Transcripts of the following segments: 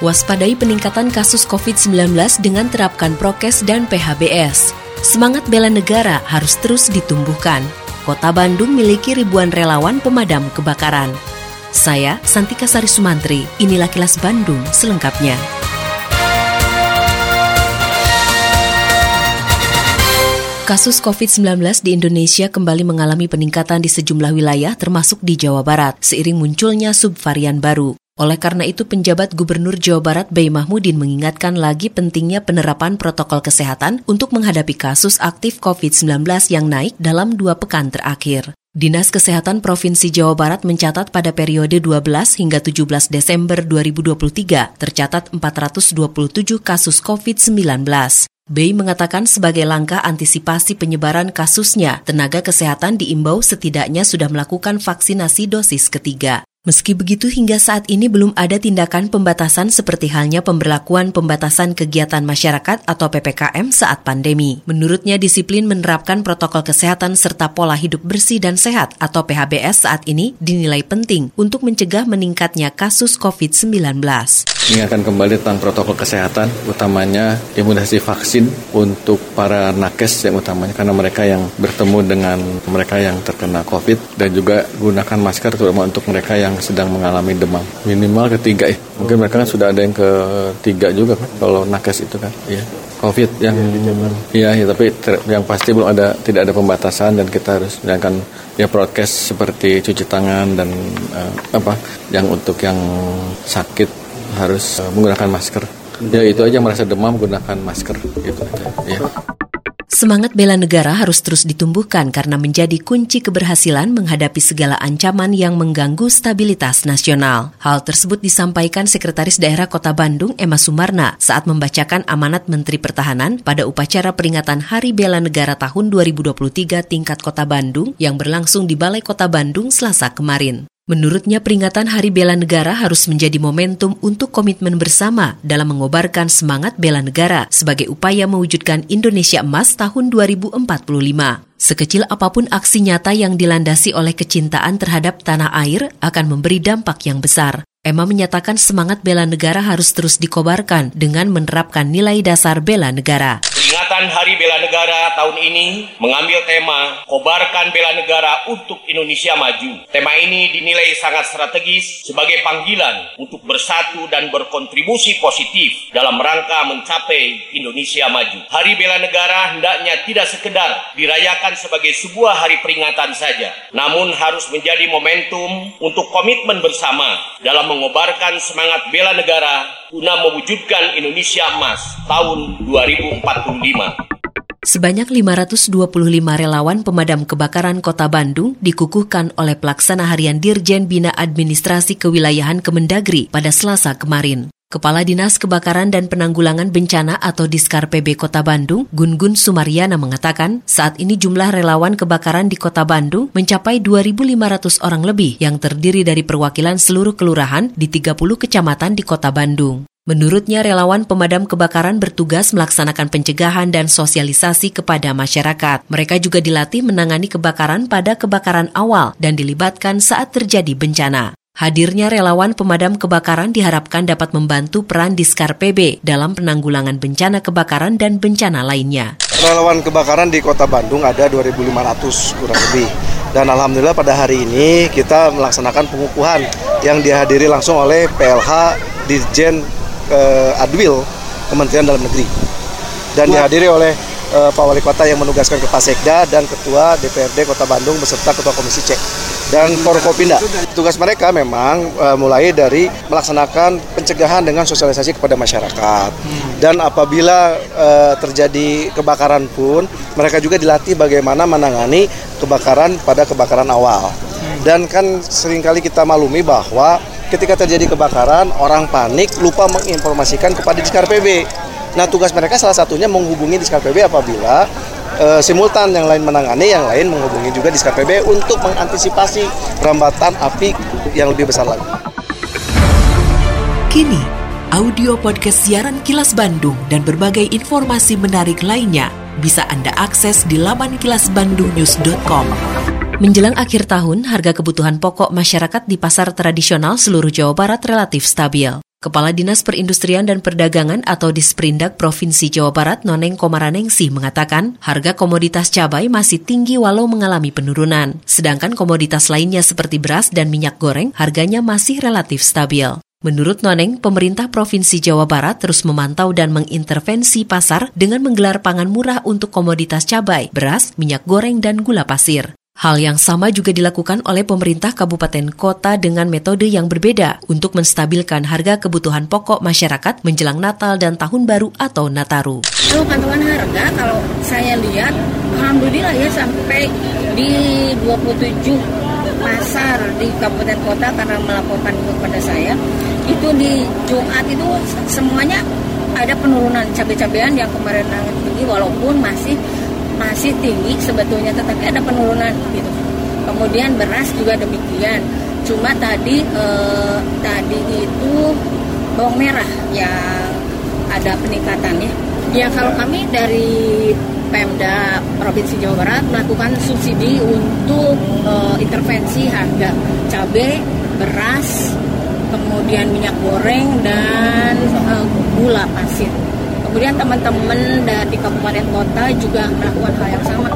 Waspadai peningkatan kasus COVID-19 dengan terapkan prokes dan PHBS. Semangat bela negara harus terus ditumbuhkan. Kota Bandung miliki ribuan relawan pemadam kebakaran. Saya, Santika Sari Sumantri, inilah kilas Bandung selengkapnya. Kasus COVID-19 di Indonesia kembali mengalami peningkatan di sejumlah wilayah termasuk di Jawa Barat seiring munculnya subvarian baru. Oleh karena itu, penjabat Gubernur Jawa Barat Bay Mahmudin mengingatkan lagi pentingnya penerapan protokol kesehatan untuk menghadapi kasus aktif COVID-19 yang naik dalam dua pekan terakhir. Dinas Kesehatan Provinsi Jawa Barat mencatat pada periode 12 hingga 17 Desember 2023 tercatat 427 kasus COVID-19. Bay mengatakan sebagai langkah antisipasi penyebaran kasusnya, tenaga kesehatan diimbau setidaknya sudah melakukan vaksinasi dosis ketiga. Meski begitu, hingga saat ini belum ada tindakan pembatasan seperti halnya pemberlakuan pembatasan kegiatan masyarakat atau PPKM saat pandemi. Menurutnya, disiplin menerapkan protokol kesehatan serta pola hidup bersih dan sehat atau PHBS saat ini dinilai penting untuk mencegah meningkatnya kasus COVID-19 mengingatkan kembali tentang protokol kesehatan, utamanya imunisasi vaksin untuk para nakes yang utamanya karena mereka yang bertemu dengan mereka yang terkena COVID dan juga gunakan masker terutama untuk mereka yang sedang mengalami demam. Minimal ketiga ya. Mungkin mereka kan sudah ada yang ketiga juga kan kalau nakes itu kan. Iya. COVID yang iya ya, tapi ter, yang pasti belum ada tidak ada pembatasan dan kita harus menjalankan ya prokes seperti cuci tangan dan uh, apa yang untuk yang sakit harus uh, menggunakan masker. Ya itu aja merasa demam gunakan masker gitu aja. Ya. Semangat bela negara harus terus ditumbuhkan karena menjadi kunci keberhasilan menghadapi segala ancaman yang mengganggu stabilitas nasional. Hal tersebut disampaikan Sekretaris Daerah Kota Bandung Emma Sumarna saat membacakan amanat Menteri Pertahanan pada upacara peringatan Hari Bela Negara tahun 2023 tingkat Kota Bandung yang berlangsung di Balai Kota Bandung Selasa kemarin. Menurutnya peringatan Hari Bela Negara harus menjadi momentum untuk komitmen bersama dalam mengobarkan semangat bela negara sebagai upaya mewujudkan Indonesia emas tahun 2045. Sekecil apa pun aksi nyata yang dilandasi oleh kecintaan terhadap tanah air akan memberi dampak yang besar. Emma menyatakan semangat bela negara harus terus dikobarkan dengan menerapkan nilai dasar bela negara. Peringatan Hari Bela Negara tahun ini mengambil tema Kobarkan Bela Negara untuk Indonesia Maju. Tema ini dinilai sangat strategis sebagai panggilan untuk bersatu dan berkontribusi positif dalam rangka mencapai Indonesia Maju. Hari Bela Negara hendaknya tidak sekedar dirayakan sebagai sebuah hari peringatan saja, namun harus menjadi momentum untuk komitmen bersama dalam mengobarkan semangat bela negara guna mewujudkan Indonesia Emas tahun 2045. Sebanyak 525 relawan pemadam kebakaran Kota Bandung dikukuhkan oleh pelaksana harian Dirjen Bina Administrasi Kewilayahan Kemendagri pada Selasa kemarin. Kepala Dinas Kebakaran dan Penanggulangan Bencana atau Diskar PB Kota Bandung, Gun-Gun Sumaryana mengatakan, saat ini jumlah relawan kebakaran di Kota Bandung mencapai 2.500 orang lebih yang terdiri dari perwakilan seluruh kelurahan di 30 kecamatan di Kota Bandung. Menurutnya relawan pemadam kebakaran bertugas melaksanakan pencegahan dan sosialisasi kepada masyarakat. Mereka juga dilatih menangani kebakaran pada kebakaran awal dan dilibatkan saat terjadi bencana. Hadirnya relawan pemadam kebakaran diharapkan dapat membantu peran Diskar PB dalam penanggulangan bencana kebakaran dan bencana lainnya. Relawan kebakaran di Kota Bandung ada 2.500 kurang lebih. Dan alhamdulillah pada hari ini kita melaksanakan pengukuhan yang dihadiri langsung oleh PLH Dirjen eh, Adwil Kementerian Dalam Negeri. Dan dihadiri oleh eh, Pak Wali Kota yang menugaskan ke Sekda dan Ketua DPRD Kota Bandung beserta Ketua Komisi C dan Forkopinda. Tugas mereka memang uh, mulai dari melaksanakan pencegahan dengan sosialisasi kepada masyarakat. Dan apabila uh, terjadi kebakaran pun, mereka juga dilatih bagaimana menangani kebakaran pada kebakaran awal. Dan kan sering kali kita malumi bahwa ketika terjadi kebakaran, orang panik lupa menginformasikan kepada Diskar PB Nah tugas mereka salah satunya menghubungi Diskar PB apabila e, simultan yang lain menangani, yang lain menghubungi juga Diskar PB untuk mengantisipasi rambatan api yang lebih besar lagi. Kini, audio podcast siaran Kilas Bandung dan berbagai informasi menarik lainnya bisa Anda akses di laman kilasbandungnews.com. Menjelang akhir tahun, harga kebutuhan pokok masyarakat di pasar tradisional seluruh Jawa Barat relatif stabil. Kepala Dinas Perindustrian dan Perdagangan atau Disperindak Provinsi Jawa Barat Noneng Komaranengsi mengatakan harga komoditas cabai masih tinggi walau mengalami penurunan. Sedangkan komoditas lainnya seperti beras dan minyak goreng harganya masih relatif stabil. Menurut Noneng, pemerintah Provinsi Jawa Barat terus memantau dan mengintervensi pasar dengan menggelar pangan murah untuk komoditas cabai, beras, minyak goreng, dan gula pasir. Hal yang sama juga dilakukan oleh pemerintah kabupaten kota dengan metode yang berbeda untuk menstabilkan harga kebutuhan pokok masyarakat menjelang Natal dan Tahun Baru atau Nataru. Kalau pantauan harga, kalau saya lihat, Alhamdulillah ya sampai di 27 pasar di kabupaten kota karena melaporkan kepada saya, itu di Jumat itu semuanya ada penurunan cabai-cabean yang kemarin tinggi walaupun masih masih tinggi sebetulnya tetapi ada penurunan gitu. Kemudian beras juga demikian. Cuma tadi eh, tadi itu bawang merah yang ada peningkatannya. Ya kalau kami dari Pemda Provinsi Jawa Barat melakukan subsidi untuk uh, intervensi harga cabai, beras, kemudian minyak goreng dan uh, gula pasir. Kemudian teman-teman dari kabupaten kota juga melakukan hal yang sama.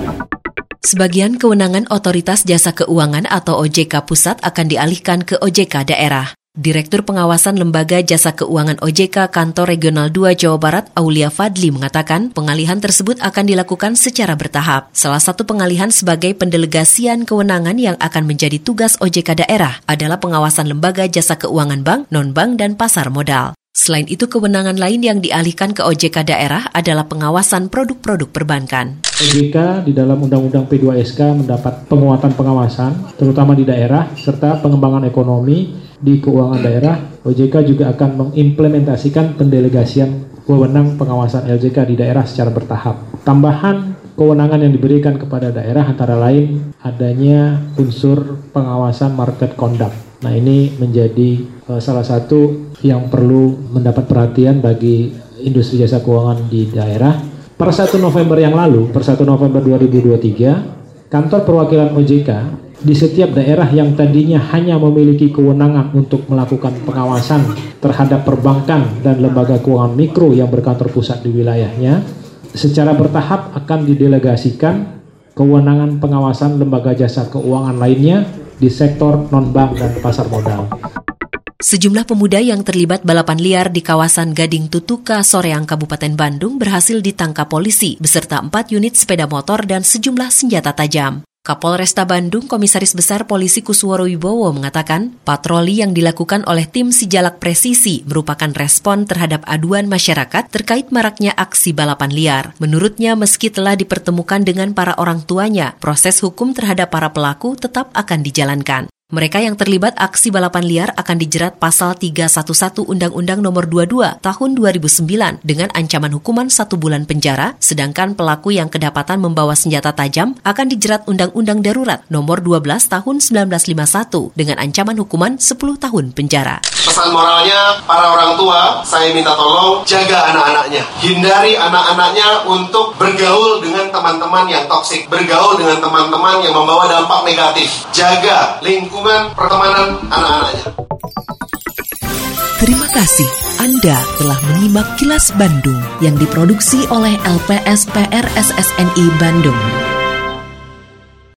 Sebagian kewenangan Otoritas Jasa Keuangan atau OJK Pusat akan dialihkan ke OJK daerah. Direktur Pengawasan Lembaga Jasa Keuangan OJK Kantor Regional 2 Jawa Barat, Aulia Fadli mengatakan pengalihan tersebut akan dilakukan secara bertahap. Salah satu pengalihan sebagai pendelegasian kewenangan yang akan menjadi tugas OJK daerah adalah pengawasan lembaga jasa keuangan bank, non-bank, dan pasar modal. Selain itu, kewenangan lain yang dialihkan ke OJK daerah adalah pengawasan produk-produk perbankan. OJK di dalam Undang-Undang P2SK mendapat penguatan pengawasan, terutama di daerah, serta pengembangan ekonomi di keuangan daerah. OJK juga akan mengimplementasikan pendelegasian wewenang pengawasan LJK di daerah secara bertahap. Tambahan kewenangan yang diberikan kepada daerah antara lain adanya unsur pengawasan market conduct. Nah ini menjadi uh, salah satu yang perlu mendapat perhatian bagi industri jasa keuangan di daerah. Per 1 November yang lalu, per 1 November 2023, kantor perwakilan OJK di setiap daerah yang tadinya hanya memiliki kewenangan untuk melakukan pengawasan terhadap perbankan dan lembaga keuangan mikro yang berkantor pusat di wilayahnya, secara bertahap akan didelegasikan kewenangan pengawasan lembaga jasa keuangan lainnya di sektor non-bank dan pasar modal. Sejumlah pemuda yang terlibat balapan liar di kawasan Gading Tutuka, Soreang, Kabupaten Bandung berhasil ditangkap polisi beserta empat unit sepeda motor dan sejumlah senjata tajam. Kapolresta Bandung Komisaris Besar Polisi Kusworo Wibowo mengatakan, patroli yang dilakukan oleh tim Sijalak Presisi merupakan respon terhadap aduan masyarakat terkait maraknya aksi balapan liar. Menurutnya, meski telah dipertemukan dengan para orang tuanya, proses hukum terhadap para pelaku tetap akan dijalankan. Mereka yang terlibat aksi balapan liar akan dijerat pasal 311 Undang-Undang Nomor 22 Tahun 2009 dengan ancaman hukuman satu bulan penjara, sedangkan pelaku yang kedapatan membawa senjata tajam akan dijerat Undang-Undang Darurat Nomor 12 Tahun 1951 dengan ancaman hukuman 10 tahun penjara. Pesan moralnya, para orang tua, saya minta tolong jaga anak-anaknya. Hindari anak-anaknya untuk bergaul dengan teman-teman yang toksik, bergaul dengan teman-teman yang membawa dampak negatif. Jaga lingkungan pertemanan anak-anaknya. Terima kasih Anda telah menyimak kilas Bandung yang diproduksi oleh LPSPR SSNI Bandung.